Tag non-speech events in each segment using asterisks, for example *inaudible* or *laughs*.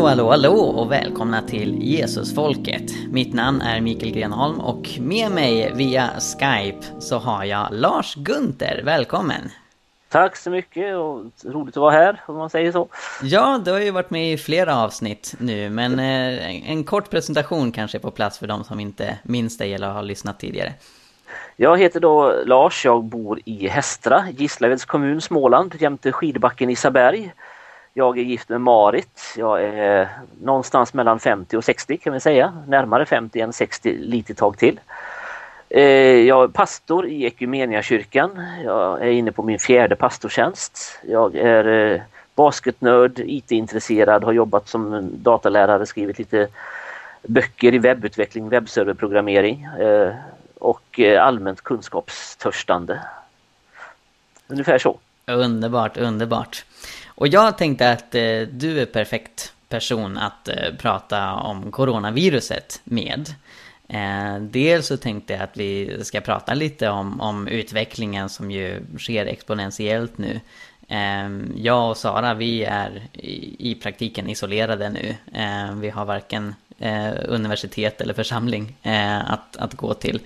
Hallå, hallå, hallå och välkomna till Jesusfolket. Mitt namn är Mikael Grenholm och med mig via Skype så har jag Lars Gunther. Välkommen! Tack så mycket och roligt att vara här om man säger så. Ja, du har ju varit med i flera avsnitt nu men eh, en kort presentation kanske är på plats för de som inte minns dig eller har lyssnat tidigare. Jag heter då Lars, jag bor i Hästra, Gislaveds kommun, Småland, jämte skidbacken Isaberg. Jag är gift med Marit. Jag är någonstans mellan 50 och 60 kan vi säga. Närmare 50 än 60 lite tag till. Eh, jag är pastor i Equmeniakyrkan. Jag är inne på min fjärde pastortjänst. Jag är eh, basketnörd, IT-intresserad, har jobbat som datalärare, skrivit lite böcker i webbutveckling, webbserverprogrammering eh, och allmänt kunskapstörstande. Ungefär så. Underbart, underbart. Och jag tänkte att eh, du är perfekt person att eh, prata om coronaviruset med. Eh, dels så tänkte jag att vi ska prata lite om, om utvecklingen som ju sker exponentiellt nu. Eh, jag och Sara, vi är i, i praktiken isolerade nu. Eh, vi har varken eh, universitet eller församling eh, att, att gå till.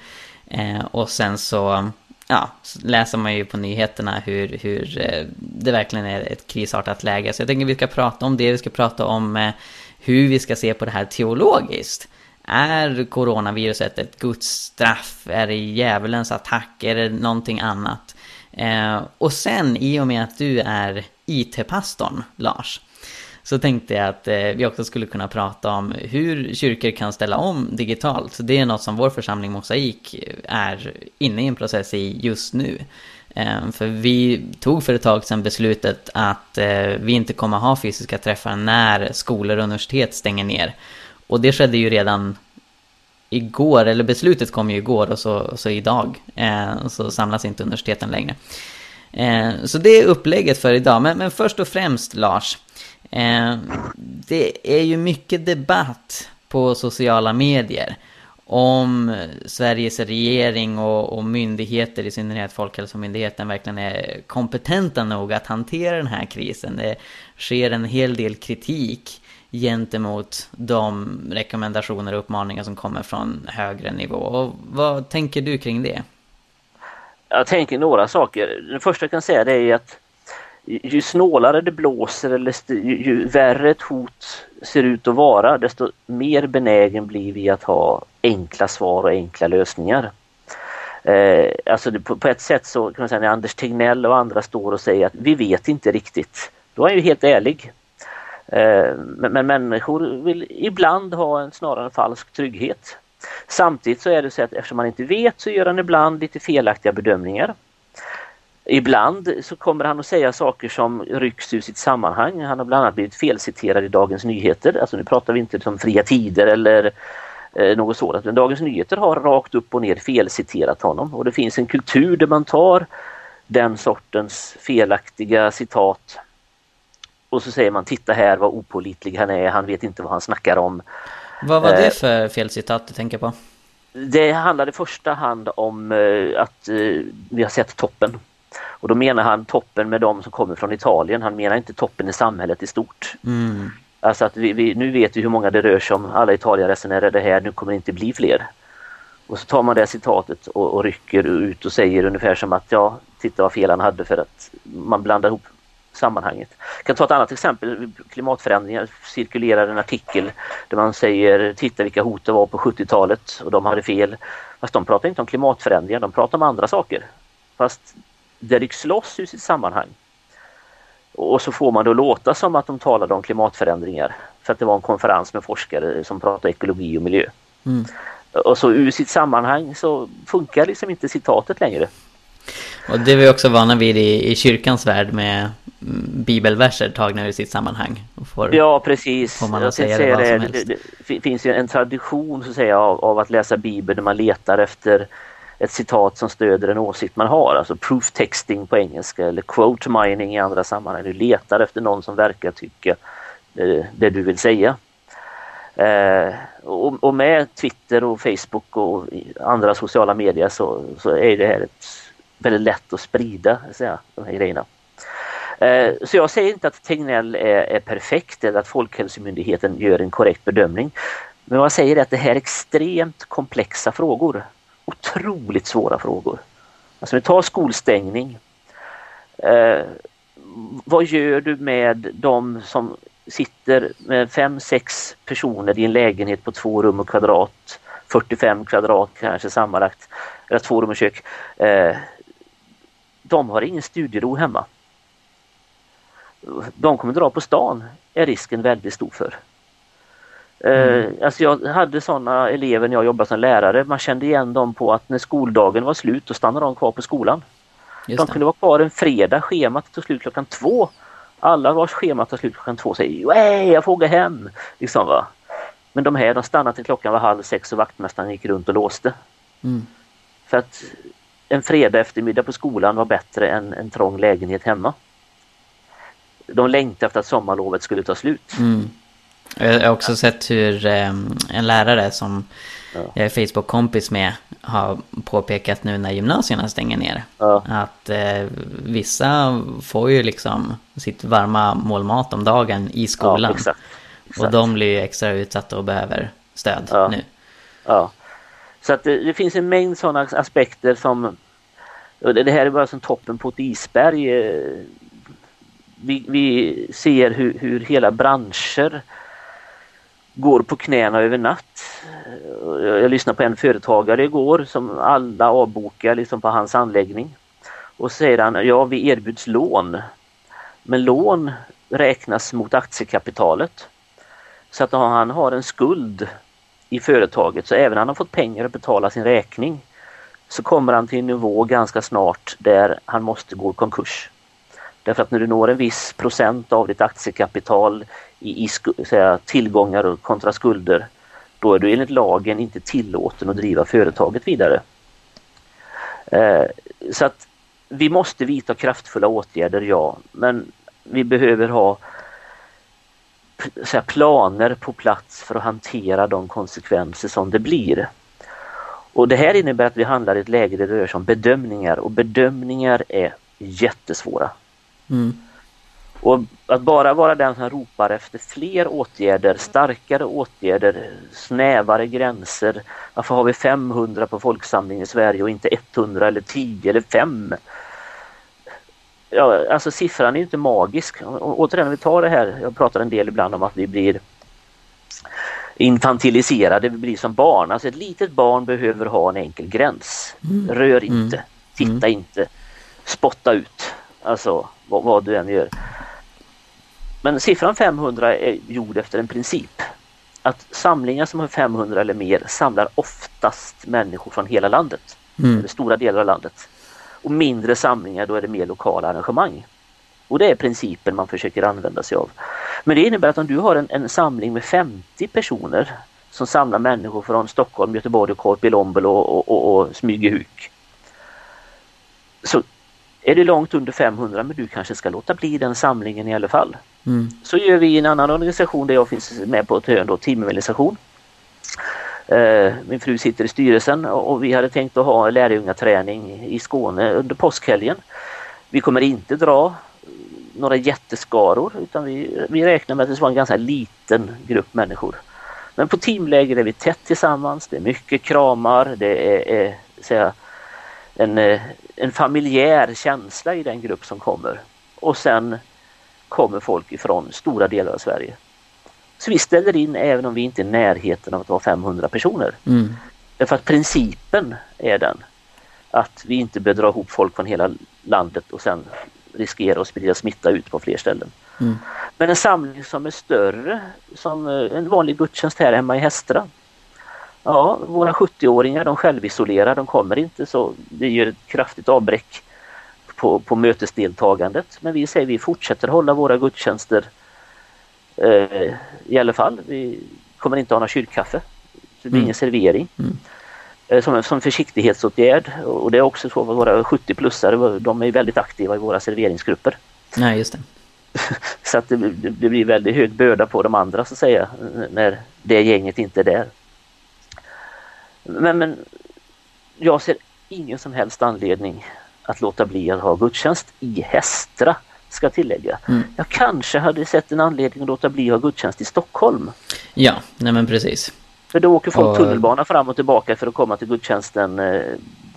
Eh, och sen så ja, läser man ju på nyheterna hur, hur eh, det verkligen är ett krisartat läge. Så jag tänker vi ska prata om det, vi ska prata om eh, hur vi ska se på det här teologiskt. Är coronaviruset ett Guds straff? Är det djävulens attack? Är det någonting annat? Eh, och sen, i och med att du är IT-pastorn, Lars, så tänkte jag att eh, vi också skulle kunna prata om hur kyrkor kan ställa om digitalt. Det är något som vår församling Mosaik eh, är inne i en process i just nu. Ehm, för vi tog för ett tag sedan beslutet att eh, vi inte kommer ha fysiska träffar när skolor och universitet stänger ner. Och det skedde ju redan igår, eller beslutet kom ju igår och så, så idag. Ehm, så samlas inte universiteten längre. Ehm, så det är upplägget för idag. Men, men först och främst Lars, Eh, det är ju mycket debatt på sociala medier om Sveriges regering och, och, myndigheter, i synnerhet Folkhälsomyndigheten, verkligen är kompetenta nog att hantera den här krisen. Det sker en hel del kritik gentemot de rekommendationer och uppmaningar som kommer från högre nivå. Och vad tänker du kring det? Jag tänker några saker. Det första jag kan säga det är att ju snålare det blåser eller ju, ju värre ett hot ser ut att vara desto mer benägen blir vi att ha enkla svar och enkla lösningar. Eh, alltså det, på, på, ett sätt så kan man säga när Anders Tegnell och andra står och säger att vi vet inte riktigt. Då är han ju helt ärlig. Eh, men, men, människor vill ibland ha en snarare en falsk trygghet. Samtidigt så är det så att eftersom man inte vet så gör han ibland lite felaktiga bedömningar. Ibland så kommer han att säga saker som rycks ur sitt sammanhang. Han har bland annat blivit felciterad i Dagens Nyheter. Alltså nu pratar vi inte om fria tider eller eh, något sådant. Men Dagens Nyheter har rakt upp och ner felciterat honom och det finns en kultur där man tar den sortens felaktiga citat och så säger man titta här vad opolitlig han är, han vet inte vad han snackar om. Vad var det eh, för felcitat du tänker på? Det handlar i första hand om eh, att vi har sett toppen. Och då menar han toppen med de som kommer från Italien, han menar inte toppen i samhället i stort. Mm. Alltså att vi, vi, nu vet vi hur många det rör sig om, alla Italienresenärer är det här, nu kommer det inte bli fler. Och så tar man det citatet och, och rycker ut och säger ungefär som att ja, titta vad fel han hade för att man blandar ihop sammanhanget. Jag kan ta ett annat exempel, klimatförändringar cirkulerar en artikel där man säger titta vilka hot det var på 70-talet och de hade fel. Fast de pratar inte om klimatförändringar, de pratar om andra saker. Fast det rycks loss ur sitt sammanhang. Och så får man då låta som att de talade om klimatförändringar för att det var en konferens med forskare som pratade ekologi och miljö. Mm. Och så ur sitt sammanhang så funkar liksom inte citatet längre. Och det är vi också vana vid i, i kyrkans värld med bibelverser tagna ur sitt sammanhang. Får, ja, precis. Får man Jag säga det, det, det, det, finns ju en tradition så att säga, av, av, att läsa bibeln när man letar efter ett citat som stöder en åsikt man har, alltså proof texting på engelska eller quote mining i andra sammanhang. Du letar efter någon som verkar tycka det, det du vill säga. Eh, och, och, med Twitter och Facebook och andra sociala medier så, så är det här ett, väldigt lätt att sprida säga, de här grejerna. Eh, så jag säger inte att Tegnell är, är perfekt eller att Folkhälsomyndigheten gör en korrekt bedömning. Men vad jag säger är att det här är extremt komplexa frågor. Otroligt svåra frågor. Alltså vi tar skolstängning. Eh, vad gör du med de som sitter med fem, sex personer i en lägenhet på två rum och kvadrat, 45 kvadrat kanske sammanlagt, eller två rum och kök. Eh, de har ingen studiero hemma. De kommer dra på stan, är risken väldigt stor för. Eh, mm. Alltså jag hade sådana elever när jag jobbade som lärare, man kände igen dem på att när skoldagen var slut då stannade de kvar på skolan. de kunde vara kvar en fredag, schemat tog slut klockan två alla vars schema tar slut klockan två säger jag får åka hem. Liksom, va? Men de här de stannade till klockan var halv sex och vaktmästaren gick runt och låste. Mm. För att en fredag eftermiddag på skolan var bättre än en trång lägenhet hemma. De längtade efter att sommarlovet skulle ta slut. Mm. Jag har också sett hur eh, en lärare som ja. jag är Facebook-kompis med har påpekat nu när gymnasierna stänger ner. Ja. Att eh, vissa får ju liksom sitt varma målmat om dagen i skolan. Ja, exakt. Exakt. Och de blir ju extra utsatta och behöver stöd ja. nu. Ja, så att det, det, finns en mängd sådana aspekter som det här är bara som toppen på ett isberg. Eh, vi, vi ser hur, hur hela branscher går på knäna över natt. Eh, jag lyssnade på en företagare igår som alla avbokar liksom på hans anläggning. Och säger han, ja vi erbjuds lån. Men lån räknas mot aktiekapitalet. Så att han har en skuld i företaget så även om han har fått pengar att betala sin räkning så kommer han till en nivå ganska snart där han måste gå i konkurs. Därför att när du når en viss procent av ditt aktiekapital i, i säga, tillgångar kontra skulder, då är du enligt lagen inte tillåten att driva företaget vidare. Eh, så att vi måste vidta kraftfulla åtgärder, ja, men vi behöver ha säga, planer på plats för att hantera de konsekvenser som det blir. Och Det här innebär att vi handlar i ett läge där det rör sig om bedömningar och bedömningar är jättesvåra. Mm. Och att bara vara den som ropar efter fler åtgärder, starkare åtgärder, snävare gränser. Varför har vi 500 på folksamling i Sverige och inte 100 eller 10 eller 5? Ja, alltså siffran är inte magisk. Och, återigen, vi tar det här, jag pratar en del ibland om att vi blir infantiliserade, vi blir som barn. Alltså ett litet barn behöver ha en enkel gräns. Mm. Rör inte, mm. titta mm. inte, spotta ut. Alltså vad, vad du än gör. Men siffran 500 är gjord efter en princip. Att samlingar som har 500 eller mer samlar oftast människor från hela landet. Mm. Eller stora delar av landet. Och mindre samlingar då är det mer lokala arrangemang. Och det är principen man försöker använda sig av. Men det innebär att om du har en, en samling med 50 personer som samlar människor från Stockholm, Göteborg, Korpilombolo och, och, och Smygehuk. Så är det långt under 500 men du kanske ska låta bli den samlingen i alla fall. Mm. Så gör vi i en annan organisation där jag finns med på ett hörn, då, teamorganisation. Eh, min fru sitter i styrelsen och vi hade tänkt att ha lärjungaträning i Skåne under påskhelgen. Vi kommer inte dra några jätteskaror utan vi, vi räknar med att det ska vara en ganska liten grupp människor. Men på teamläger är vi tätt tillsammans, det är mycket kramar, det är, är säga, en, eh, en familjär känsla i den grupp som kommer. Och sen kommer folk ifrån stora delar av Sverige. Så vi ställer in även om vi inte är i närheten av att vara 500 personer. Mm. Därför att principen är den att vi inte bör dra ihop folk från hela landet och sen riskera att sprida smitta ut på fler ställen. Mm. Men en samling som är större, som eh, en vanlig gudstjänst här hemma i Hästra, Ja, våra 70-åringar de självisolerar, de kommer inte så det gör ett kraftigt avbräck på, på mötesdeltagandet. Men vi säger vi fortsätter hålla våra gudstjänster eh, i alla fall. Vi kommer inte ha några kyrkkaffe. det blir mm. ingen servering. Mm. Eh, som, som försiktighetsåtgärd och det är också så att våra 70-plussare de är väldigt aktiva i våra serveringsgrupper. Nej, just det. *laughs* så att det, det, blir väldigt hög börda på de andra så att säga när det gänget inte är där. Men, men jag ser ingen som helst anledning att låta bli att ha gudstjänst i Hästra ska tillägga. Mm. Jag kanske hade sett en anledning att låta bli att ha gudstjänst i Stockholm. Ja, nej men precis. För då åker folk och... tunnelbana fram och tillbaka för att komma till gudstjänsten. Eh,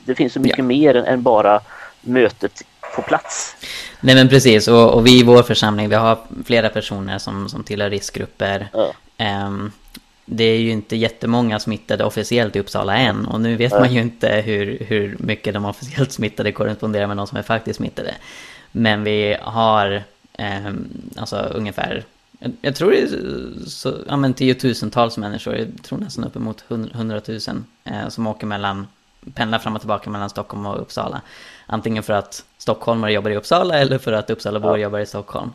det finns så mycket ja. mer än bara mötet på plats. Nej men precis och, och, vi i vår församling vi har flera personer som, som tillhör riskgrupper. Ja. Um, det är ju inte jättemånga smittade officiellt i Uppsala än och nu vet man ju inte hur, hur mycket de officiellt smittade korresponderar med de som är faktiskt smittade. Men vi har um, alltså ungefär jag tror det är så, ja, men tiotusentals människor, jag tror nästan uppemot hundratusen, eh, som åker mellan, pendlar fram och tillbaka mellan Stockholm och Uppsala. Antingen för att stockholmare jobbar i Uppsala eller för att Uppsalabor ja. jobbar i Stockholm.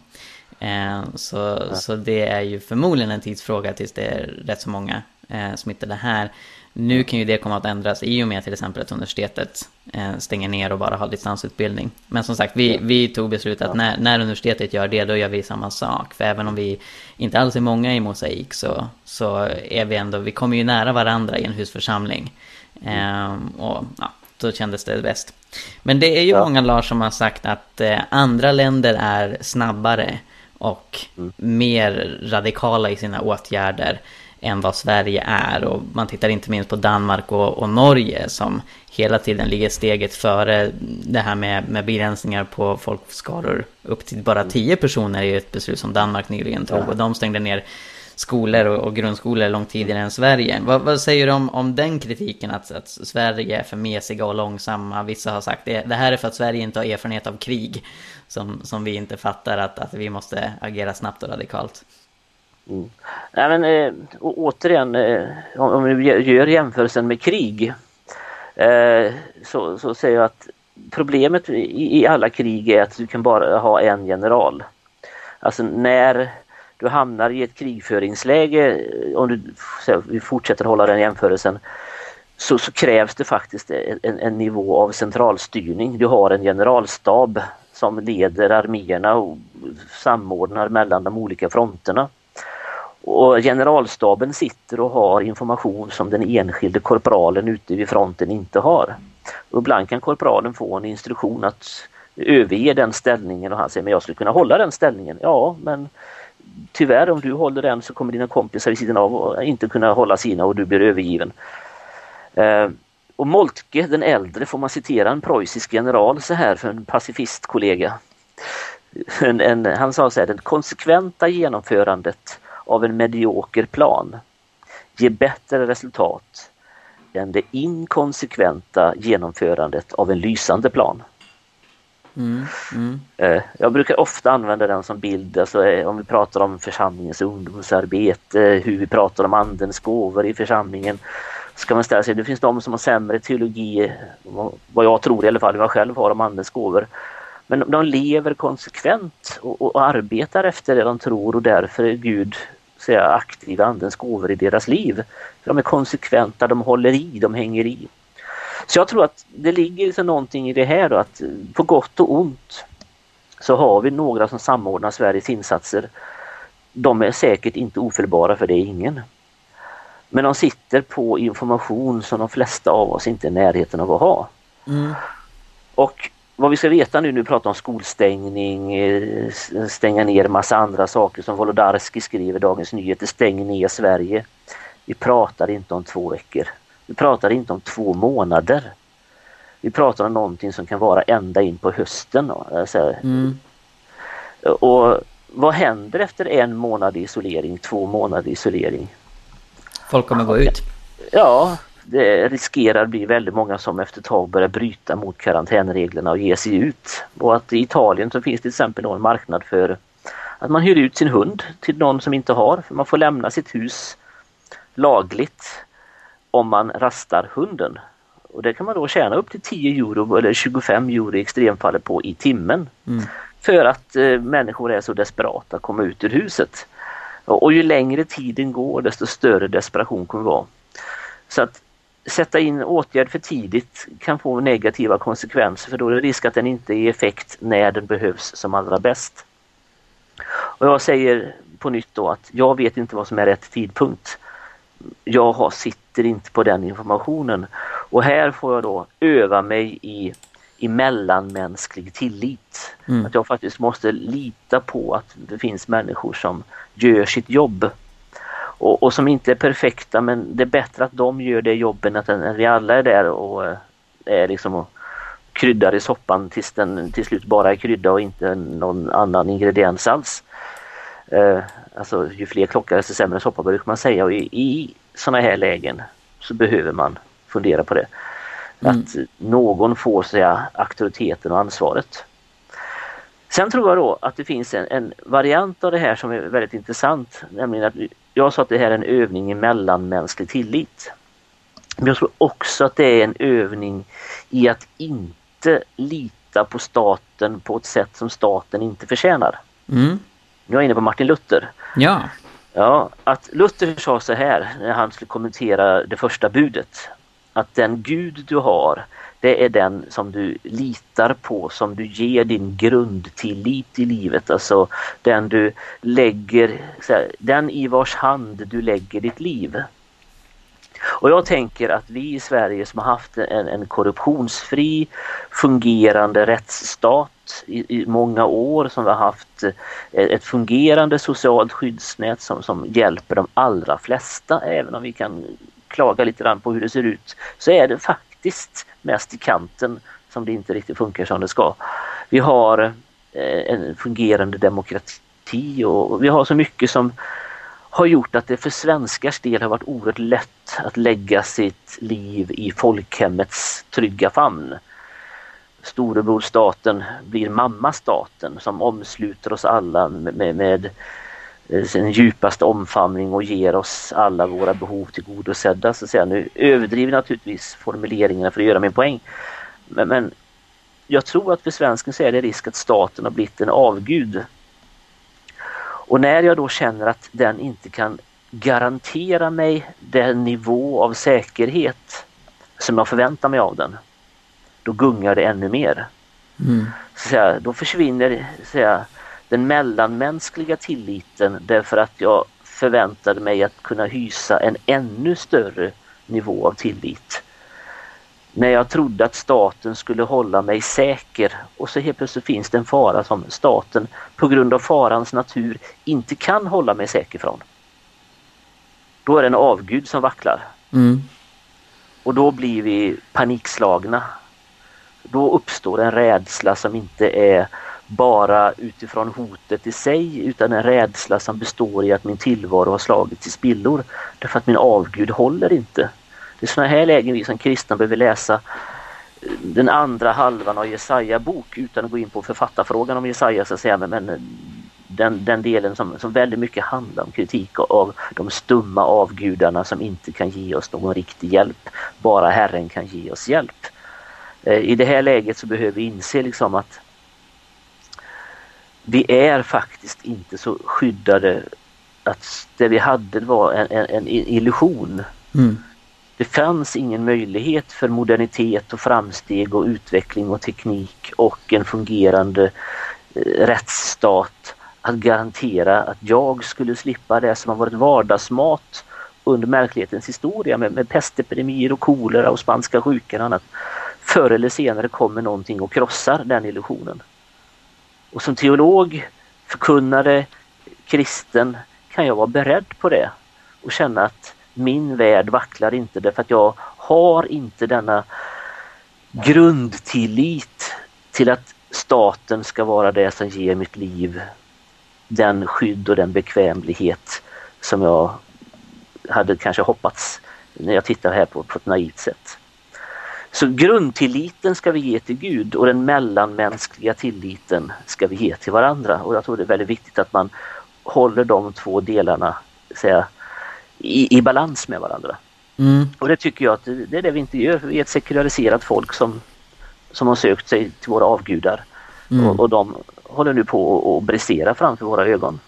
Eh, så, ja. så det är ju förmodligen en tidsfråga tills det är rätt så många eh, smittade här. Nu kan ju det komma att ändras i och med till exempel att universitetet eh, stänger ner och bara har distansutbildning. Men som sagt, vi, vi tog beslutet att när, när universitetet gör det, då gör vi samma sak. För även om vi inte alls är många i Mosaik så, så är vi ändå, vi kommer ju nära varandra i en husförsamling. Eh, och ja, då kändes det bäst. Men det är ju ja. många Lars som har sagt att andra länder är snabbare och mm. mer radikala i sina åtgärder än vad Sverige är. Och man tittar inte minst på Danmark och, och Norge som hela tiden ligger steget före det här med, med begränsningar på folkskaror. Upp till bara tio personer är ett beslut som Danmark nyligen tog. Och de stängde ner skolor och, och grundskolor långt tidigare än Sverige. Vad, vad säger du om, om den kritiken att, att Sverige är för mesiga och långsamma? Vissa har sagt det, det här är för att Sverige inte har erfarenhet av krig som, som vi inte fattar att, att vi måste agera snabbt och radikalt. Mm. Nej, men, äh, återigen, äh, om, vi gör jämförelsen med krig äh, så, så säger jag att problemet i, i, alla krig är att du kan bara ha en general. Alltså när du hamnar i ett krigföringsläge, eh, om du vi fortsätter hålla den jämförelsen, så, så krävs det faktiskt en, en, nivå av centralstyrning. Du har en generalstab som leder arméerna och samordnar mellan de olika fronterna. Och generalstaben sitter och har information som den enskilde korpralen ute vid fronten inte har. Och ibland kan korpralen få en instruktion att överge den ställningen och han säger men jag skulle kunna hålla den ställningen. Ja men tyvärr om du håller den så kommer dina kompisar vid sidan av inte kunna hålla sina och du blir övergiven. Eh, och Moltke den äldre får man citera en preussisk general så här för en pacifistkollega. En, en, han sa så här, det konsekventa genomförandet av en medioker plan ger bättre resultat än det inkonsekventa genomförandet av en lysande plan. Mm, mm. Eh, jag brukar ofta använda den som bild, alltså eh, om vi pratar om församlingens ungdomsarbete, eh, hur vi pratar om andens gåvor i församlingen. Ska man ställa sig, det finns de som har sämre teologi, vad jag tror i alla fall, vad jag själv har om andens gåvor. Men de lever konsekvent och, och, arbetar efter det de tror och därför är Gud säga, aktiv andens gåvor i deras liv. De är konsekventa, de håller i, de hänger i. Så jag tror att det ligger liksom någonting i det här då, att på gott och ont så har vi några som samordnar Sveriges insatser. De är säkert inte ofelbara för det är ingen. Men de sitter på information som de flesta av oss inte är i närheten av att ha. Mm. Och vad vi ska veta nu, nu pratar om skolstängning, eh, stänga ner massa andra saker som Wolodarski skriver Dagens Nyheter, stäng ner Sverige. Vi pratar inte om två veckor. Vi pratar inte om två månader. Vi pratar om någonting som kan vara ända in på hösten. Mm. Och vad händer efter en månad isolering, två månader isolering? Folk kommer gå ut. Ja, det riskerar bli väldigt många som efter ett tag börjar bryta mot karantänreglerna och ge sig ut. Och att i Italien så finns det till exempel en marknad för att man hyr ut sin hund till någon som inte har. För man får lämna sitt hus lagligt om man rastar hunden. Och det kan man då tjäna upp till 10 euro eller 25 euro i extremfallet på i timmen. Mm. För att eh, människor är så desperata att komma ut ur huset. Och, och ju längre tiden går desto större desperation kommer det vara. Så att sätta in åtgärd för tidigt kan få negativa konsekvenser för då är det risk att den inte är effekt när den behövs som allra bäst. Och jag säger på nytt då att jag vet inte vad som är rätt tidpunkt. Jag har, sitter inte på den informationen och här får jag då öva mig i i mellanmänsklig tillit. Mm. Att jag faktiskt måste lita på att det finns människor som gör sitt jobb. Och, och som inte är perfekta men det är bättre att de gör det jobbet än att vi alla är där och eh, är liksom och kryddar i soppan tills den till slut bara är krydda och inte någon annan ingrediens alls. Alltså ju fler klockar desto sämre soppa brukar man säga och i, i sådana här lägen så behöver man fundera på det. Mm. Att någon får säga auktoriteten och ansvaret. Sen tror jag då att det finns en, en, variant av det här som är väldigt intressant. Nämligen att jag sa att det här är en övning i mellanmänsklig tillit. Men jag tror också att det är en övning i att inte lita på staten på ett sätt som staten inte förtjänar. Mm. Nu är jag inne på Martin Luther. Ja. Ja, att Luther sa så här när han skulle kommentera det första budet. Att den Gud du har, det är den som du litar på, som du ger din grundtillit i livet. Alltså den du lägger, den i vars hand du lägger ditt liv. Och jag tänker att vi i Sverige som har haft en, en korruptionsfri fungerande rättsstat i, i, många år, som vi har haft eh, ett fungerande socialt skyddsnät som, som hjälper de allra flesta, även om vi kan klaga lite grann på hur det ser ut, så är det faktiskt mest i kanten som det inte riktigt funkar som det ska. Vi har eh, en fungerande demokrati och vi har så mycket som har gjort att det för svenskars del har varit oerhört lätt att lägga sitt liv i folkhemmets trygga famn. Storebror staten blir mamma staten som omsluter oss alla med, med, med eh, sin djupaste omfamning och ger oss alla våra behov tillgodosedda. Så att säga. Nu överdriver naturligtvis formuleringarna för att göra min poäng. Men, men jag tror att för svensken så är det risk att staten har blivit en avgud och när jag då känner att den inte kan garantera mig den nivå av säkerhet som jag förväntar mig av den, då gungar det ännu mer. Mm. Så säga, då försvinner så säga, den mellanmänskliga tilliten därför att jag förväntade mig att kunna hysa en ännu större nivå av tillit när jag trodde att staten skulle hålla mig säker och så helt plötsligt finns det en fara som staten på grund av farans natur inte kan hålla mig säker från. Då är det en avgud som vacklar. Mm. Och då blir vi panikslagna. Då uppstår en rädsla som inte är bara utifrån hotet i sig utan en rädsla som består i att min tillvaro har slagits i spillor. Därför att min avgud håller inte. Det är sådana här lägen vi som kristna behöver läsa den andra halvan av Jesaja bok utan att gå in på författarfrågan om Jesaja så att säga, men den, den delen som, som väldigt mycket handlar om kritik av de stumma avgudarna som inte kan ge oss någon riktig hjälp. Bara Herren kan ge oss hjälp. Eh, I det här läget så behöver vi inse liksom att vi är faktiskt inte så skyddade att det vi hade var en, en, en illusion. Mm. Det fanns ingen möjlighet för modernitet och framsteg och utveckling och teknik och en fungerande eh, rättsstat att garantera att jag skulle slippa det som har varit vardagsmat under mänsklighetens historia med, med pestepidemier och kolera och spanska sjukan och annat. Förr eller senare kommer någonting och krossar den illusionen. Och som teolog, förkunnare, kristen kan jag vara beredd på det och känna att min värld vacklar inte därför att jag har inte denna grundtillit till att staten ska vara det som ger mitt liv den skydd och den bekvämlighet som jag hade kanske hoppats när jag tittar här på, på ett naivt sätt. Så grundtilliten ska vi ge till Gud och den mellanmänskliga tilliten ska vi ge till varandra och jag tror det är väldigt viktigt att man håller de två delarna säga, i, i balans med varandra. Mm. Och det tycker jag att det, är det vi inte gör. Vi är ett sekulariserat folk som, som har sökt sig till våra avgudar. Mm. Och, och, de håller nu på att brisera framför våra ögon.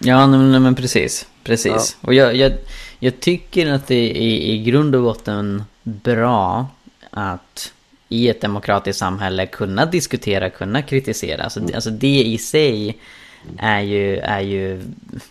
Ja, men, men precis. Precis. Ja. Och jag, jag, jag, tycker att det är i grund och botten bra att i ett demokratiskt samhälle kunna diskutera, kunna kritisera. Alltså, mm. alltså det i sig är ju, är ju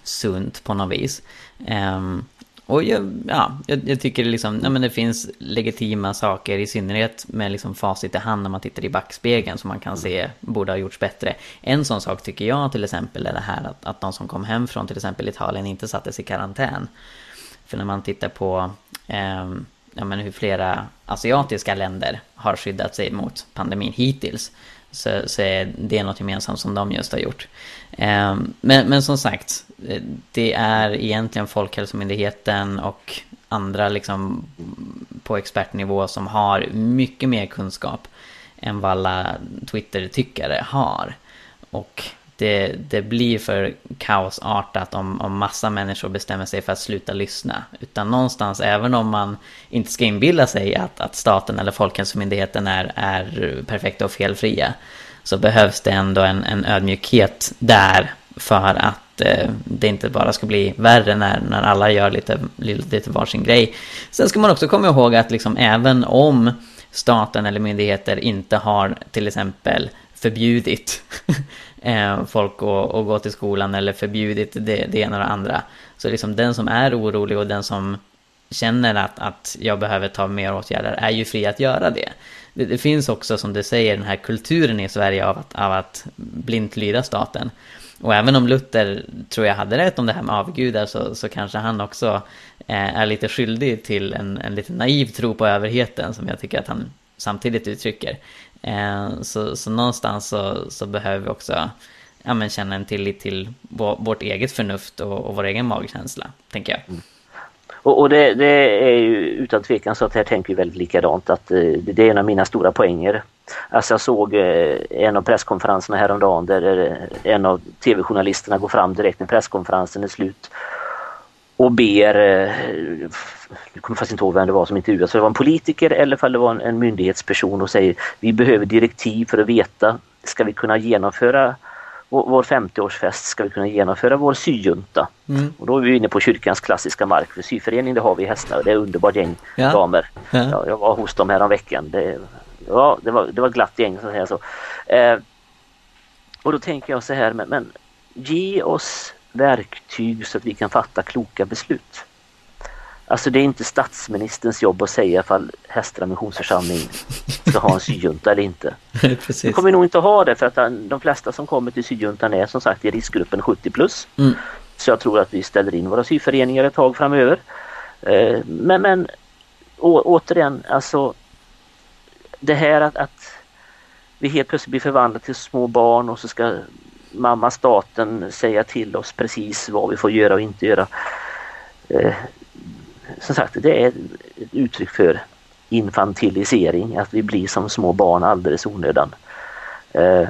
sunt på något vis. Um, och jag, ja, jag, jag tycker liksom, ja, men det finns legitima saker, i synnerhet med liksom facit i hand när man tittar i backspegeln som man kan se borde ha gjorts bättre. En sån sak tycker jag till exempel är det här att, att de som kom hem från till exempel Italien inte sattes i karantän. För när man tittar på eh, ja, men hur flera asiatiska länder har skyddat sig mot pandemin hittills så, så är det något gemensamt som de just har gjort. Eh, men, men som sagt, det är egentligen Folkhälsomyndigheten och andra liksom på expertnivå som har mycket mer kunskap än vad alla Twitter-tyckare har. Och det, det blir för kaosartat om, om massa människor bestämmer sig för att sluta lyssna. Utan någonstans, även om man inte ska inbilla sig att, att staten eller Folkhälsomyndigheten är, är perfekta och felfria, så behövs det ändå en, en ödmjukhet där för att eh, det inte bara ska bli värre när, när alla gör lite, lite varsin grej. Sen ska man också komma ihåg att liksom även om staten eller myndigheter inte har till exempel förbjudit *laughs* eh, folk att, att gå till skolan eller förbjudit det, det ena och det andra. Så liksom den som är orolig och den som känner att, att jag behöver ta mer åtgärder är ju fri att göra det. det. Det, finns också som du säger den här kulturen i Sverige av att, av att blint lyda staten. Och även om Luther tror jag hade rätt om det här med avgudar så, så kanske han också eh, är lite skyldig till en, en lite naiv tro på överheten som jag tycker att han samtidigt uttrycker. Eh, så, så någonstans så, så behöver vi också ja, men känna en tillit till vårt eget förnuft och, och vår egen magkänsla, tänker jag. Mm. Och, och det, det, är ju utan tvekan så att här tänker vi väldigt likadant att eh, det är en av mina stora poänger. Alltså jag såg eh, en av presskonferenserna häromdagen där eh, en av tv-journalisterna går fram direkt när presskonferensen är slut och ber, jag kommer faktiskt inte ihåg vem det var som intervjuades, så det var en politiker eller om det var en, en myndighetsperson och säger vi behöver direktiv för att veta, ska vi kunna genomföra vår, vår 50-årsfest, ska vi kunna genomföra vår syjunta? Mm. Och då är vi inne på kyrkans klassiska mark, för syförening det har vi i Hästna det är underbart gäng ja. damer. Ja. Ja, jag var hos dem här om veckan. Det, ja, det, var, det var glatt gäng så att säga så. Eh, och då tänker jag så här, men, men ge oss verktyg så att vi kan fatta kloka beslut. Alltså det är inte statsministerns jobb att säga ifall Hästra missionsförsamling ska ha en syjunta eller inte. *laughs* Precis. Vi kommer nog inte ha det för att de flesta som kommer till syjuntan är som sagt i riskgruppen 70 plus. Mm. Så jag tror att vi ställer in våra syföreningar ett tag framöver. Eh, men, men å, återigen, alltså det här att, att vi helt plötsligt blir förvandlade till små barn och så ska mamma staten säga till oss precis vad vi får göra och inte göra. Eh, som sagt, det är ett uttryck för infantilisering, att vi blir som små barn alldeles onödan. Eh,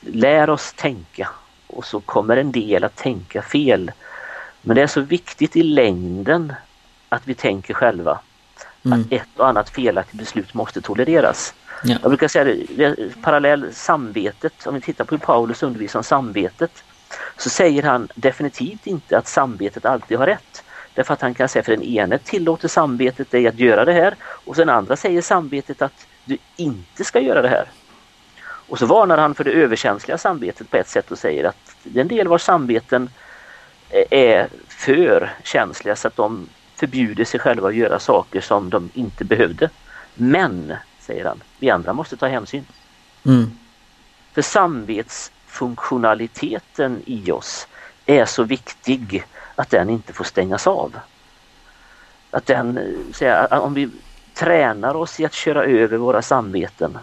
lär oss tänka och så kommer en del att tänka fel. Men det är så viktigt i längden att vi tänker själva. Mm. Att ett och annat felaktigt beslut måste tolereras. Ja. Jag brukar säga det, det parallell samvetet, om vi tittar på hur Paulus undervisar om samvetet så säger han definitivt inte att samvetet alltid har rätt. Därför att han kan säga för den ene tillåter samvetet dig att göra det här och den andra säger samvetet att du inte ska göra det här. Och så varnar han för det överkänsliga samvetet på ett sätt och säger att den del vars samveten är för känsliga så att de förbjuder sig själva att göra saker som de inte behövde. Men säger han. Vi andra måste ta hänsyn. Mm. För samvetsfunktionaliteten i oss är så viktig att den inte får stängas av. Att den, säga, om vi tränar oss i att köra över våra samveten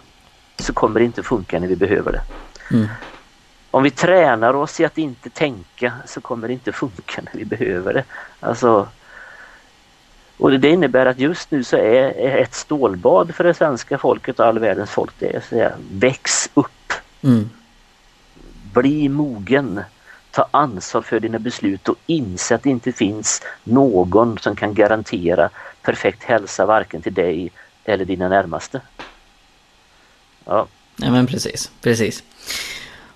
så kommer det inte funka när vi behöver det. Mm. Om vi tränar oss i att inte tänka så kommer det inte funka när vi behöver det. Alltså och det innebär att just nu så är ett stålbad för det svenska folket och all världens folk det är att säga väx upp. Mm. Bli mogen. Ta ansvar för dina beslut och inse att det inte finns någon som kan garantera perfekt hälsa varken till dig eller dina närmaste. Ja. Ja men precis, precis.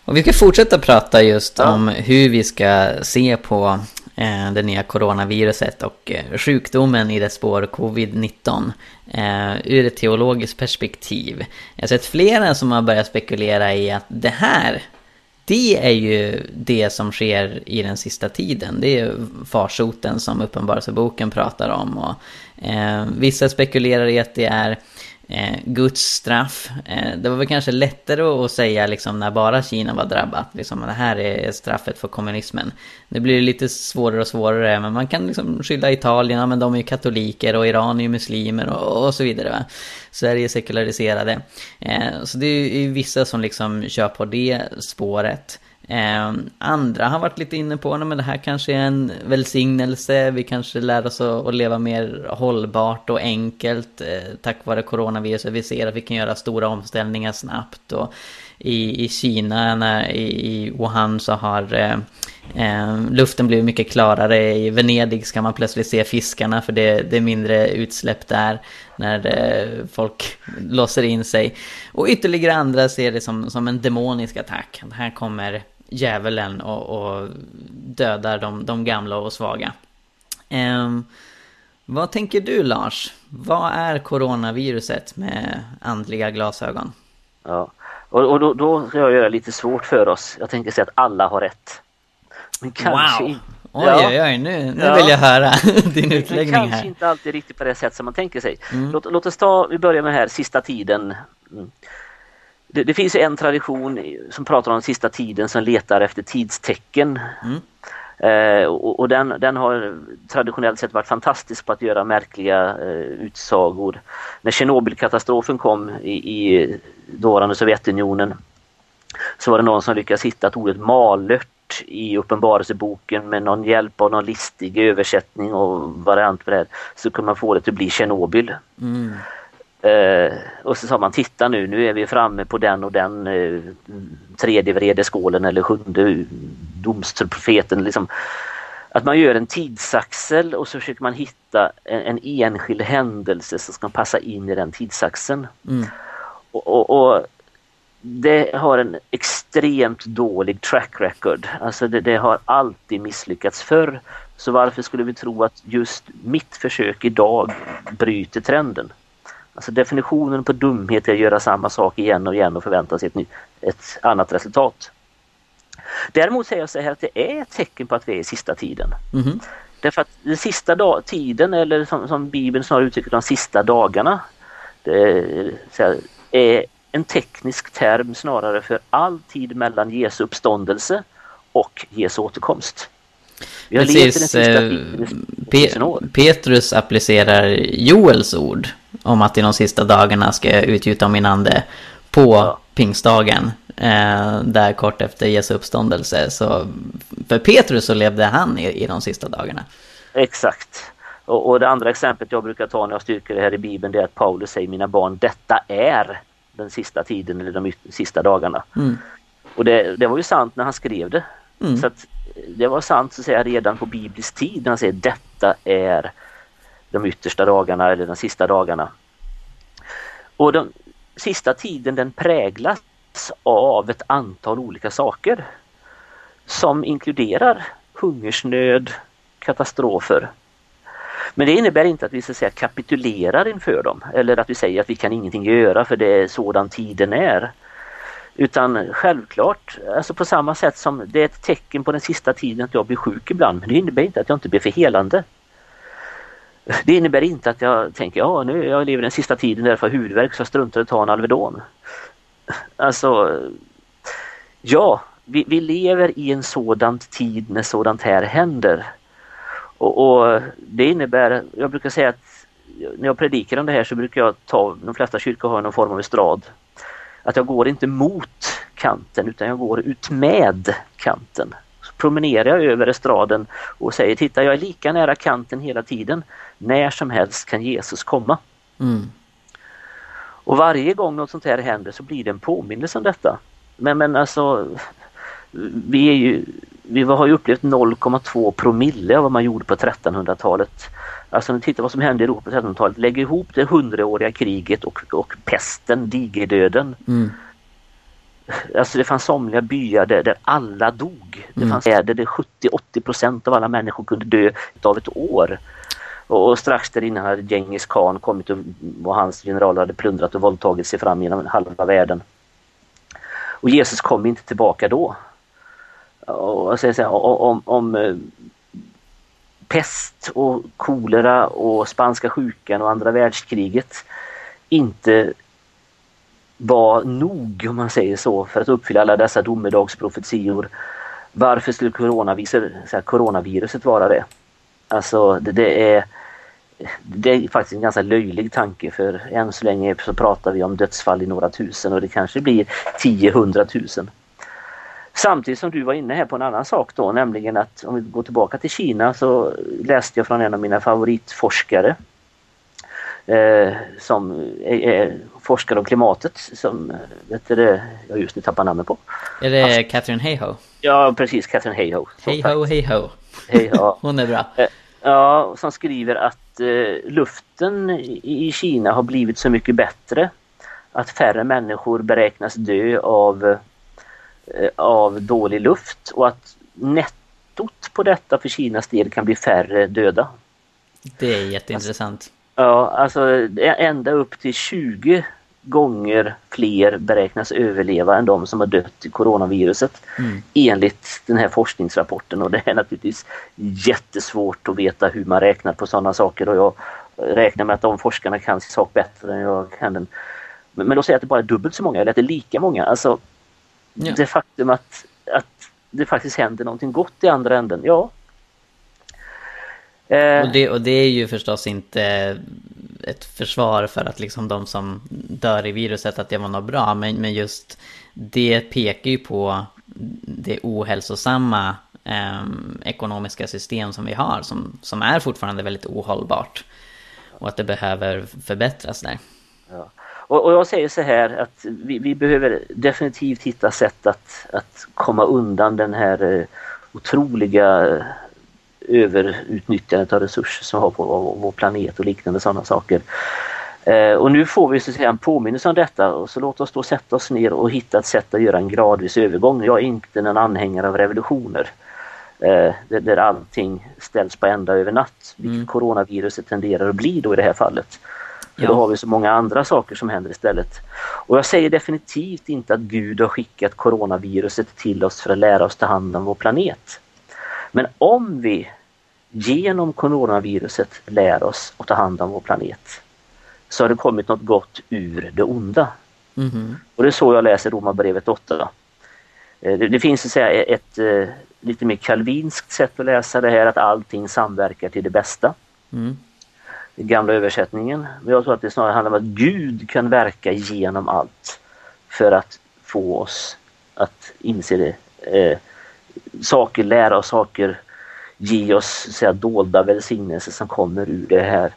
Och vi ska fortsätta prata just ja. om hur vi ska se på Eh, det nya coronaviruset och eh, sjukdomen i dess spår covid-19 eh, ur ett teologiskt perspektiv. Jag har sett flera som har börjat spekulera i att det här det är ju det som sker i den sista tiden. Det är farsoten som Uppenbarelseboken pratar om. Och, eh, vissa spekulerar i att det är eh, Guds straff. Eh, det var väl kanske lättare att säga liksom när bara Kina var drabbat. Liksom, det här är straffet för kommunismen. Nu blir det lite svårare och svårare. Men man kan liksom skylla Italien, ja, men de är ju katoliker och Iran är ju muslimer och, och så vidare. Va? Sverige är sekulariserade. Eh, så det är ju vissa som liksom kör på det spåret. Eh, andra har varit lite inne på, men det här kanske är en välsignelse, vi kanske lär oss att, leva mer hållbart och enkelt eh, tack vare coronaviruset. Vi ser att vi kan göra stora omställningar snabbt och i, i Kina, när, i, i Wuhan så har eh, eh, luften blivit mycket klarare. I Venedig ska man plötsligt se fiskarna för det, det är mindre utsläpp där när eh, folk låser in sig. Och ytterligare andra ser det som, som en demonisk attack. Här kommer djävulen och, och dödar de, de gamla och svaga. Eh, vad tänker du Lars? Vad är coronaviruset med andliga glasögon? Ja, och, och då, då ska jag göra lite svårt för oss. Jag tänker säga att alla har rätt. Men kanske wow. Oj, ja. oj, oj, nu, nu ja. vill jag höra *laughs* din utläggning här. Kanske inte alltid riktigt på det sätt som man tänker sig. Mm. Låt, låt oss ta, vi börjar med här sista tiden. Det, det, finns en tradition som pratar om sista tiden som letar efter tidstecken. Mm. Eh, och, och den, den, har traditionellt sett varit fantastisk på att göra märkliga eh, utsagor. När Tjernobylkatastrofen kom i, i dåvarande Sovjetunionen så var det någon som lyckades hitta att ordet malört i Uppenbarelseboken med någon hjälp av någon listig översättning och variant på det här så kunde man få det att bli Tjernobyl. Mm. Eh, och så sa man titta nu, nu är vi framme på den och den eh, tredje vredeskålen eller sjunde domsprofeten. Liksom. Att man gör en tidsaxel och så försöker man hitta en, en enskild händelse som ska passa in i den tidsaxeln. Mm. Och, och, och, det har en extremt dålig track record. Alltså det, det, har alltid misslyckats förr. Så varför skulle vi tro att just mitt försök idag bryter trenden? Alltså definitionen på dumhet är att göra samma sak igen och igen och förvänta sig ett, ny, ett annat resultat. Däremot säger jag så här att det är ett tecken på att vi är i sista tiden. Mm. Därför att den sista dag, tiden eller som, som Bibeln snarare uttrycker de sista dagarna är, är en teknisk term snarare för all tid mellan Jesu uppståndelse och Jesu återkomst. Vi har Precis, eh, Pe Petrus applicerar Joels ord om att i de sista dagarna ska jag utgjuta min ande på ja. pingstdagen. Eh, där kort efter Jesu uppståndelse. Så för Petrus så levde han i, i de sista dagarna. Exakt. Och, och, det andra exemplet jag brukar ta när jag styrker det här i Bibeln det är att Paulus säger mina barn detta är den sista tiden eller de sista dagarna. Mm. Och det, det, var ju sant när han skrev det. Mm. Så att, eh, det var sant så att säga redan på biblisk tid när han säger detta är de yttersta dagarna eller de sista dagarna. Och den sista tiden den präglas av ett antal olika saker som inkluderar hungersnöd, katastrofer. Men det innebär inte att vi så säga kapitulerar inför dem eller att vi säger att vi kan ingenting göra för det är sådan tiden är. Utan självklart, alltså på samma sätt som det är ett tecken på den sista tiden att jag blir sjuk ibland, men det innebär inte att jag inte blir för helande. Det innebär inte att jag tänker, ja nu jag lever den sista tiden därför har huvudvärk så jag struntar i att ta en Alvedon. Alltså, ja, vi, vi, lever i en sådan tid när sådant här händer. Och, och, det innebär, jag brukar säga att när jag predikar om det här så brukar jag ta, de flesta kyrkor har någon form av estrad. Att jag går inte mot kanten utan jag går ut med kanten. Så promenerar jag över estraden och säger titta jag är lika nära kanten hela tiden. När som helst kan Jesus komma. Mm. Och varje gång något sånt här händer så blir det en påminnelse om detta. Men, men alltså, vi, är ju, vi har ju upplevt 0,2 promille av vad man gjorde på 1300-talet. Alltså om tittar vad som hände i Europa på 1300-talet, lägger ihop det hundraåriga kriget och, och pesten, digerdöden. Mm. Alltså det fanns somliga byar där, där alla dog. Det mm. fanns städer där 70-80 procent av alla människor kunde dö av ett år. Och strax där innan hade Genghis khan kommit och, och hans generaler hade plundrat och våldtagit sig fram genom halva världen. Och Jesus kom inte tillbaka då och, säga, om, om eh, pest och kolera och spanska sjukan och andra världskriget inte var nog, om man säger så, för att uppfylla alla dessa domedagsprofetior. Varför skulle coronaviruset, vara det? Alltså det, det, är det är faktiskt en ganska löjlig tanke för än så länge så pratar vi om dödsfall i några tusen och det kanske blir 10-100 tusen. Samtidigt som du var inne här på en annan sak då, nämligen att om vi går tillbaka till Kina så läste jag från en av mina favoritforskare eh, som är, är, forskare om klimatet som, vet du jag just nu tappar namnet på. Är det alltså, Catherine Hayhoe? Ja, precis, Catherine Hayhoe. Hayhoe, Hayhoe. Hayhoe. *laughs* Hon är bra. Eh, ja, som skriver att eh, luften i Kina har blivit så mycket bättre att färre människor beräknas dö av Eh, av dålig luft och att nettot på detta för Kinas del kan bli färre döda. Det är jätteintressant. Ja, alltså ända upp till 20 gånger fler beräknas överleva än de som har dött i coronaviruset mm. enligt den här forskningsrapporten och det är naturligtvis jättesvårt att veta hur man räknar på sådana saker och jag räknar med att de forskarna kan sin sak bättre än jag kan den. Men, men då säger jag att det bara är dubbelt så många eller att det är lika många. Alltså Ja. Det faktum att, att det faktiskt händer någonting gott i andra änden, ja. Eh. Och, det, och det är ju förstås inte ett försvar för att liksom de som dör i viruset att det var något bra. Men, men just det pekar ju på det ohälsosamma eh, ekonomiska system som vi har. Som, som är fortfarande väldigt ohållbart. Och att det behöver förbättras där. Ja. Och, och, jag säger så här att vi, vi, behöver definitivt hitta sätt att, att komma undan den här eh, otroliga eh, överutnyttjandet av resurser som vi har på vår planet och liknande sådana saker. Eh, och nu får vi så att säga en påminnelse om detta och så låt oss då sätta oss ner och hitta ett sätt att göra en gradvis övergång. Jag är inte en anhängare av revolutioner där allting ställs på ända över natt, vilket mm. coronaviruset tenderar att bli då i det här fallet. För ja. då har vi så många andra saker som händer istället. Och jag säger definitivt inte att Gud har skickat coronaviruset till oss för att lära oss ta hand om vår planet. Men om vi genom coronaviruset lär oss att ta hand om vår planet så har det kommit något gott ur det onda. Mm. Och det är så jag läser Romarbrevet 8. Eh, det, det finns så att säga ett, ett, eh, lite mer kalvinskt sätt att läsa det här att allting samverkar till det bästa. Mm den gamla översättningen. Men jag tror att det snarare handlar om att Gud kan verka genom allt för att få oss att inse det. Eh, saker, lära oss saker, ge oss säga, dolda välsignelser som kommer ur det här.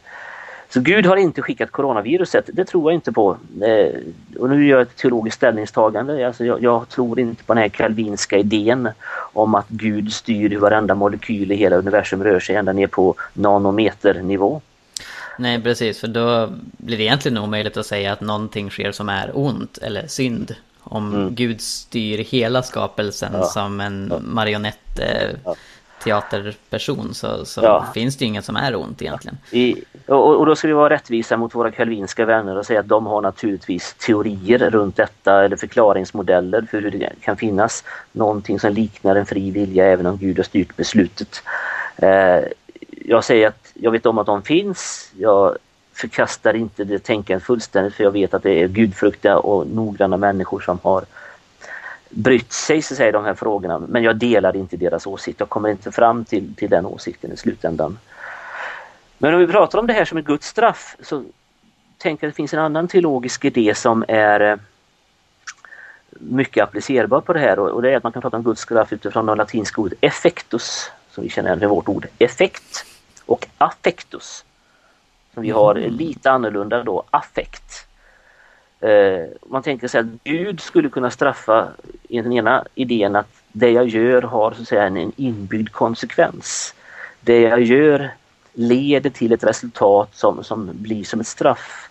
Så Gud har inte skickat coronaviruset, det tror jag inte på. Eh, och nu gör jag ett teologiskt ställningstagande. Alltså jag, jag, tror inte på den här kalvinska idén om att Gud styr hur varenda molekyl i hela universum rör sig ända ner på nanometernivå. Nej, precis. För då blir det egentligen omöjligt att säga att någonting sker som är ont eller synd. Om mm. Gud styr hela skapelsen ja. som en ja. marionett eh, ja. teaterperson så, så finns det ju inget som är ont egentligen. I, och, och, då ska vi vara rättvisa mot våra kalvinska vänner och säga att de har naturligtvis teorier runt detta eller förklaringsmodeller för hur det kan finnas någonting som liknar en fri vilja även om Gud har styrt beslutet. Eh, jag säger att jag vet om att de finns. Jag förkastar inte det tänkandet fullständigt för jag vet att det är gudfruktiga och noggranna människor som har brytt sig så säger de här frågorna. Men jag delar inte deras åsikt. Jag kommer inte fram till, till den åsikten i slutändan. Men om vi pratar om det här som ett Guds straff så tänker jag att det finns en annan teologisk idé som är eh, mycket applicerbar på det här och det är att man kan prata om Guds straff utifrån det latinska ordet effectus som vi känner igen vårt ord effekt och affectus. Som vi har mm. lite annorlunda då, affekt. Eh, man tänker sig att Gud skulle kunna straffa i den ena idén att det jag gör har så att säga en inbyggd konsekvens. Det jag gör leder till ett resultat som, som blir som ett straff.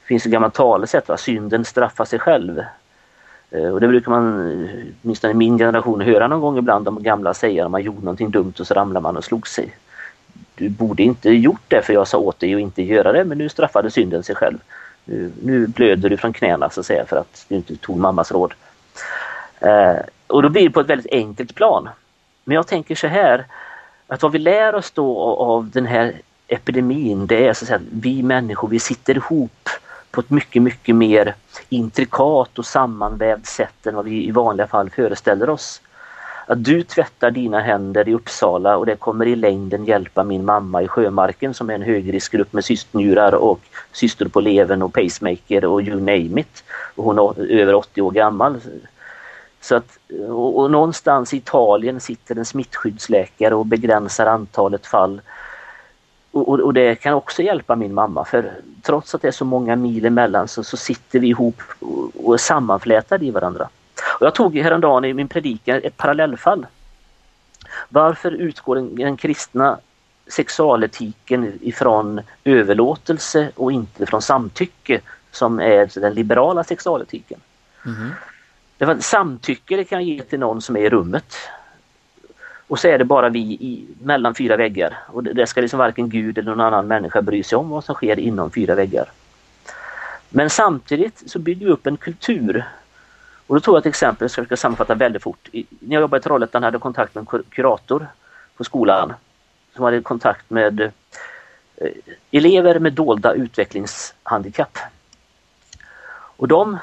Det finns ett gammalt talesätt, va? synden straffar sig själv. Eh, och det brukar man, åtminstone i min generation, höra någon gång ibland de gamla säga om man gjorde någonting dumt och så ramlar man och slog sig du borde inte gjort det för jag sa åt dig att inte göra det men nu straffade synden sig själv. Nu, nu blöder du från knäna så att säga för att du inte tog mammas råd. Eh, Och då blir det på ett väldigt enkelt plan. Men jag tänker så här, att vad vi lär oss då av den här epidemin, det är så att säga, vi människor, vi sitter ihop på ett mycket, mycket mer intrikat och sammanvävt sätt än vad vi i vanliga fall föreställer oss. Att du tvättar dina händer i Uppsala och det kommer i längden hjälpa min mamma i Sjömarken som är en högriskgrupp med cystnjurar och syster på levern och pacemaker och you name it. Och hon är över 80 år gammal. Så att, och, och någonstans i Italien sitter en smittskyddsläkare och begränsar antalet fall och, och, och, det kan också hjälpa min mamma för trots att det är så många mil emellan så, så sitter vi ihop och, och är sammanflätade i varandra. Och jag tog häromdagen i min predikan ett parallellfall. Varför utgår den, den kristna sexualetiken ifrån överlåtelse och inte från samtycke som är den liberala sexualetiken? Mm. Därför samtycke det kan ge till någon som är i rummet. Och så är det bara vi i, mellan fyra väggar. Och det, det ska liksom varken Gud eller någon annan människa bry sig om vad som sker inom fyra väggar. Men samtidigt så bygger vi upp en kultur. Och då tog jag ett exempel, jag ska sammanfatta väldigt fort. I, när jag jobbade i Trollhättan hade jag kontakt med en kurator på skolan som hade kontakt med eh, elever med dolda utvecklingshandikapp. Och de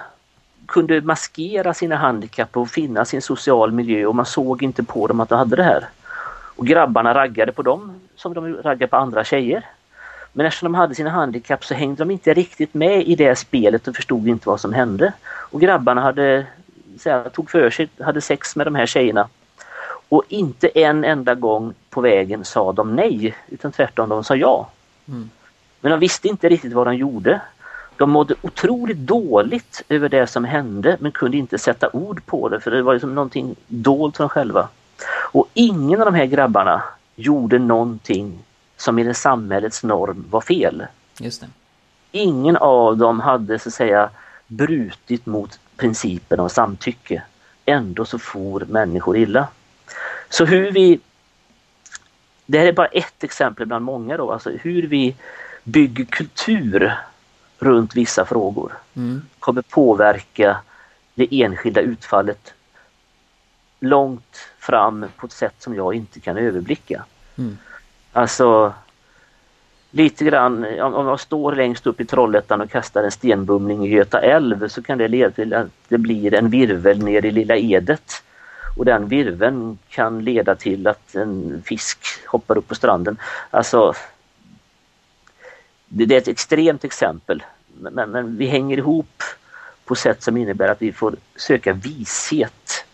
kunde maskera sina handikapp och finna sin social miljö och man såg inte på dem att de hade det här. Och grabbarna raggade på dem som de raggade på andra tjejer. Men eftersom de hade sina handikapp så hängde de inte riktigt med i det spelet och förstod inte vad som hände. Och grabbarna hade, här, tog för sig, hade sex med de här tjejerna. Och inte en enda gång på vägen sa de nej, utan tvärtom de sa ja. Mm. Men de visste inte riktigt vad de gjorde. De mådde otroligt dåligt över det som hände men kunde inte sätta ord på det för det var liksom någonting dolt för dem själva. Och ingen av de här grabbarna gjorde någonting som i det samhällets norm var fel. Just det. Ingen av dem hade så att säga brutit mot principen om samtycke. Ändå så for människor illa. Så hur vi det här är bara ett exempel bland många då, alltså hur vi bygger kultur runt vissa frågor mm. kommer påverka det enskilda utfallet långt fram på ett sätt som jag inte kan överblicka. Mm. Alltså lite grann, om jag står längst upp i Trollhättan och kastar en stenbumling i Göta älv så kan det leda till att det blir en virvel ner i Lilla Edet. Och den virveln kan leda till att en fisk hoppar upp på stranden. Alltså det är ett extremt exempel men, men, vi hänger ihop på sätt som innebär att vi får söka vishet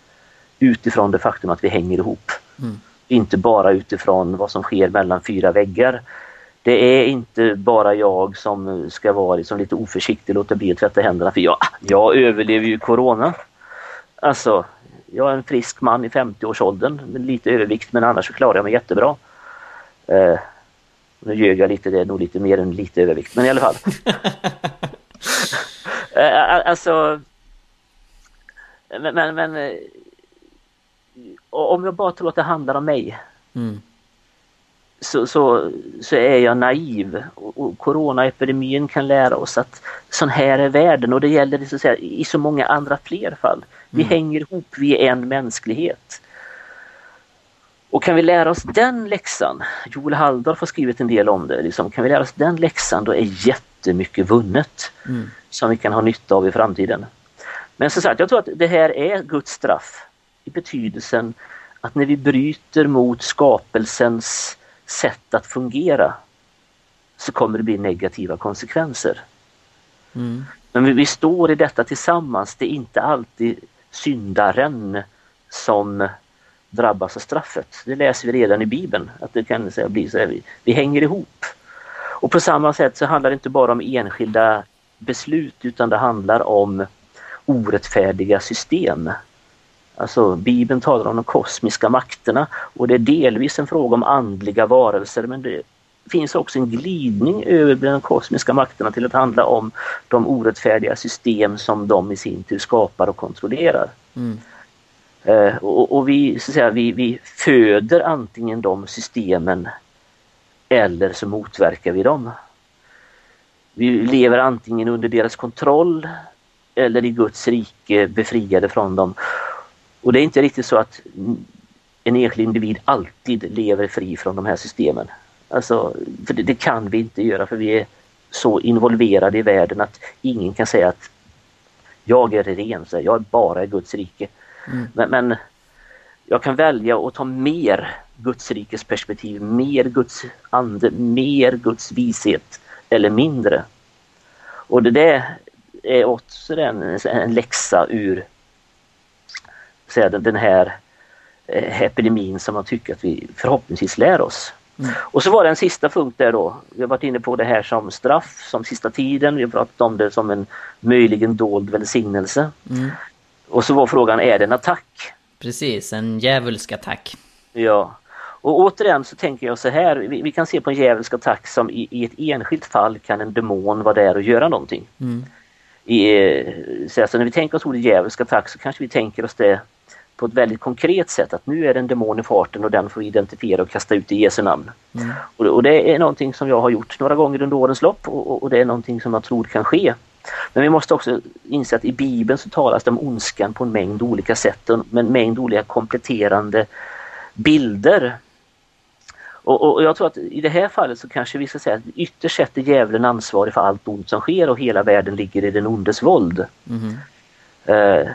utifrån det faktum att vi hänger ihop. Mm. Inte bara utifrån vad som sker mellan fyra väggar. Det är inte bara jag som ska vara liksom lite oförsiktig och låta bli att tvätta händerna för jag, jag överlever ju Corona. Alltså, jag är en frisk man i 50-årsåldern med lite övervikt men annars så klarar jag mig jättebra. Eh, nu ljög jag lite, det är nog lite mer än lite övervikt, men i alla fall. *laughs* alltså, men, men, men, eh, om jag bara tror att det handlar om mig mm. så, så, så är jag naiv och, och coronaepidemin kan lära oss att sån här är världen och det gäller så säga, i så många andra fler fall. Vi mm. hänger ihop, vi är en mänsklighet. Och kan vi lära oss den läxan, Joel Halldorf har skrivit en del om det, liksom, kan vi lära oss den läxan då är jättemycket vunnet mm. som vi kan ha nytta av i framtiden. Men som sagt, jag tror att det här är Guds straff i betydelsen att när vi bryter mot skapelsens sätt att fungera så kommer det bli negativa konsekvenser. Mm. Men vi, vi står i detta tillsammans, det är inte alltid syndaren som drabbas av straffet. Det läser vi redan i Bibeln, att det kan bli så här, vi, vi hänger ihop. Och på samma sätt så handlar det inte bara om enskilda beslut utan det handlar om orättfärdiga system. Alltså Bibeln talar om de kosmiska makterna och det är delvis en fråga om andliga varelser men det finns också en glidning över de kosmiska makterna till att handla om de orättfärdiga system som de i sin tur skapar och kontrollerar. Mm. Eh, och, och, vi, så att säga, vi, vi föder antingen de systemen eller så motverkar vi dem. Vi lever antingen under deras kontroll eller i Guds rike befriade från dem. Och det är inte riktigt så att en enskild individ alltid lever fri från de här systemen. Alltså, för det, det, kan vi inte göra för vi är så involverade i världen att ingen kan säga att jag är ren, så jag är bara i Guds rike. Mm. Men, men, jag kan välja att ta mer Guds rikes perspektiv, mer Guds ande, mer Guds vishet eller mindre. Och det där är också en, en läxa ur säga, den här eh, epidemin som man tycker att vi förhoppningsvis lär oss. Mm. Och så var det en sista punkt där då. Vi har varit inne på det här som straff, som sista tiden. Vi har pratat om det som en möjligen dold välsignelse. Mm. Och så var frågan, är det en attack? Precis, en djävulsk attack. Ja. Och återigen så tänker jag så här, vi, vi kan se på en djävulsk attack som i, i, ett enskilt fall kan en demon vara där och göra någonting. Mm. I, eh, så alltså när vi tänker oss ordet djävulsk attack så kanske vi tänker oss det på ett väldigt konkret sätt att nu är det en demon i farten och den får identifiera och kasta ut i Jesu namn. Mm. Och, och, det är någonting som jag har gjort några gånger under årens lopp och, och, det är någonting som jag tror kan ske. Men vi måste också inse att i Bibeln så talas det om ondskan på en mängd olika sätt och med en mängd olika kompletterande bilder. Och, och, jag tror att i det här fallet så kanske vi ska säga att ytterst sett är djävulen ansvarig för allt ont som sker och hela världen ligger i den ondes våld. Mm. Uh,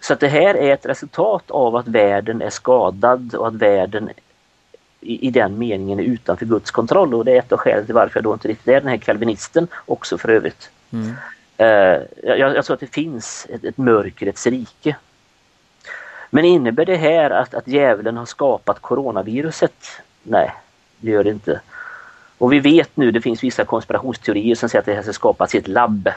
så att det här är ett resultat av att världen är skadad och att världen i, i den meningen är utanför Guds kontroll och det är ett av skälen till varför jag då inte riktigt är den här kalvinisten också för övrigt. Mm. Uh, jag, jag tror att det finns ett, ett mörkrets rike. Men innebär det här att, att djävulen har skapat coronaviruset? Nej, det gör det inte. Och vi vet nu, det finns vissa konspirationsteorier som säger att det här ska skapas i ett labb.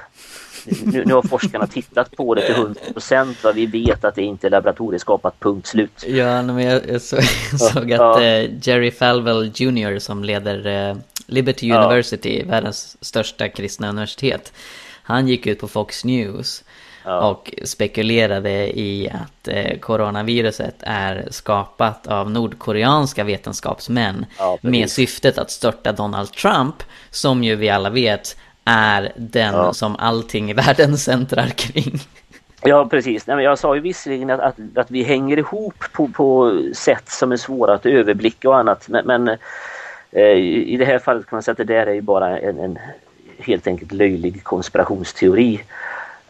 Nu, nu har forskarna tittat på det till 100% och vi vet att det inte är laboratorieskapat, punkt slut. Ja, men jag, jag, så, jag såg att eh, Jerry Falwell Jr som leder eh, Liberty University, ja. världens största kristna universitet, han gick ut på Fox News Ja. Och spekulerade i att eh, coronaviruset är skapat av nordkoreanska vetenskapsmän ja, med syftet att störta Donald Trump, som ju vi alla vet är den ja. som allting i världen *laughs* centrar kring. Ja precis, jag sa ju visserligen att, att, att, vi hänger ihop på, på sätt som är svåra att överblicka och annat men, men eh, i det här fallet kan man säga att det där är ju bara en, en helt enkelt löjlig konspirationsteori.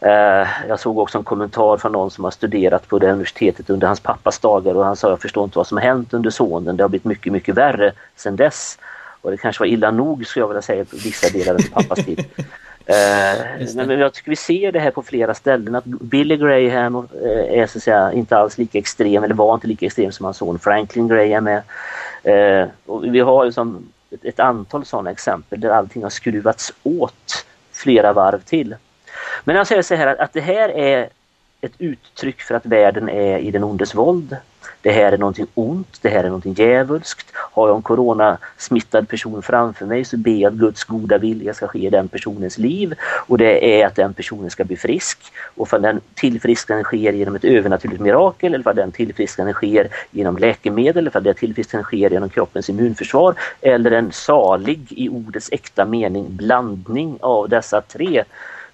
Eh, jag såg också en kommentar från någon som har studerat på det universitetet under hans pappas dagar och han sa jag förstår inte vad som har hänt under sonen. Det har blivit mycket, mycket värre sedan dess. Och det kanske var illa nog skulle jag vilja säga på vissa delar av pappas tid. Uh, *laughs* men jag tycker vi ser det här på flera ställen att Billy Graham uh, är så att säga inte alls lika extrem eller var inte lika extrem som hans son Franklin Graham är. Uh, och vi har liksom ett, ett antal sådana exempel där allting har skruvats åt flera varv till. Men jag säger så här att det här är ett uttryck för att världen är i den ondes våld. Det här är någonting ont, det här är någonting djävulskt. Har jag en coronasmittad person framför mig så ber jag att Guds goda vilja ska ske i den personens liv och det är att den personen ska bli frisk. Och för den tillfrisknandet sker genom ett övernaturligt mirakel eller för den tillfrisknandet sker genom läkemedel eller för det tillfrisknandet sker genom kroppens immunförsvar eller en salig i ordets äkta mening blandning av dessa tre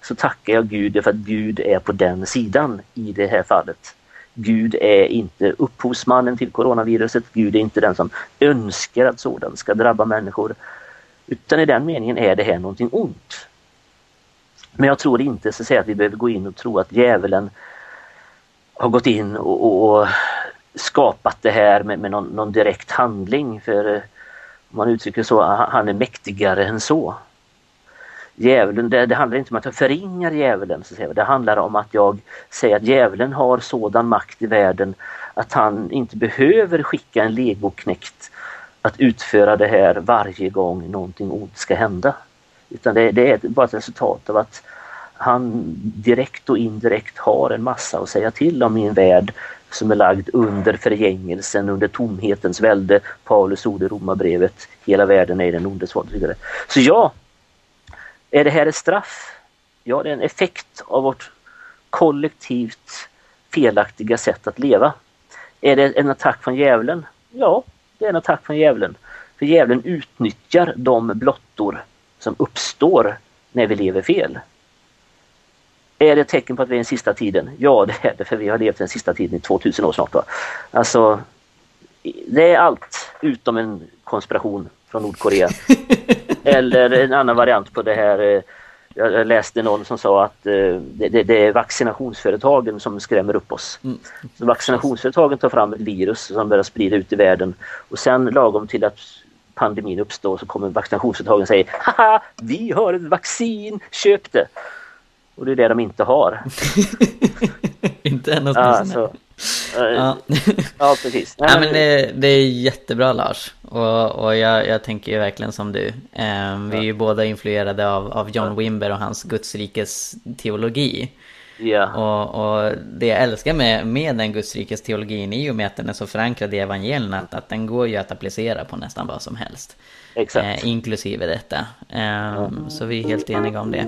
så tackar jag Gud för att Gud är på den sidan i det här fallet. Gud är inte upphovsmannen till coronaviruset, Gud är inte den som önskar att sådant ska drabba människor. Utan i den meningen är det här någonting ont. Men jag tror inte så att, säga, att vi behöver gå in och tro att djävulen har gått in och, och, och skapat det här med, med någon, någon, direkt handling. För eh, om man uttrycker så, han är mäktigare än så djävulen, det, det, handlar inte om att jag förringar djävulen, så säga. det handlar om att jag säger att djävulen har sådan makt i världen att han inte behöver skicka en legoknekt att utföra det här varje gång någonting ont ska hända. Utan det, det är bara ett resultat av att han direkt och indirekt har en massa att säga till om i en värld som är lagd under förgängelsen, under tomhetens välde. Paulus ord i Romarbrevet, hela världen är i den ondes våld. Så ja, är det här ett straff? Ja, det är en effekt av vårt kollektivt felaktiga sätt att leva. Är det en attack från djävulen? Ja, det är en attack från djävulen. För djävulen utnyttjar de blottor som uppstår när vi lever fel. Är det ett tecken på att vi är i den sista tiden? Ja, det är det, för vi har levt den sista tiden i 2000 år snart. Va? Alltså, det är allt utom en konspiration från Nordkorea. *laughs* Eller en annan variant på det här. Eh, jag läste någon som sa att eh, det, det är vaccinationsföretagen som skrämmer upp oss. Mm. Så vaccinationsföretagen tar fram ett virus som börjar sprida ut i världen och sen lagom till att pandemin uppstår så kommer vaccinationsföretagen säga Haha, vi har ett vaccin, köp det! Och det är det de inte har. *laughs* inte än åtminstone. Ja, ja. ja, precis. Nej, men det, det, är jättebra Lars. Och, och jag, jag tänker ju verkligen som du. Um, vi är ju båda influerade av, av John Wimber och hans Gudsrikes teologi. Ja. Och, och det jag älskar med, med den Gudsrikes teologin är ju med att den är så förankrad i evangelierna att, att den går ju att applicera på nästan vad som helst. Exakt. Eh, inklusive detta. Um, ja. Så vi är helt eniga om det.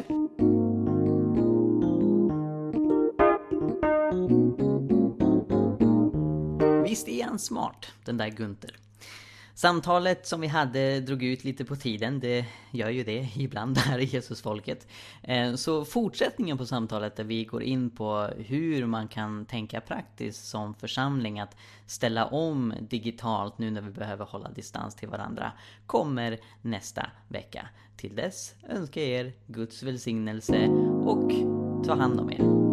Visst är han smart, den där Gunter. Samtalet som vi hade drog ut lite på tiden, det gör ju det *laughs* ibland här i Jesusfolket. Eh, så fortsättningen på samtalet där vi går in på hur man kan tänka praktiskt som församling att ställa om digitalt nu när vi behöver hålla distans till varandra kommer nästa vecka. Till dess önskar jag er Guds välsignelse och ta hand om er.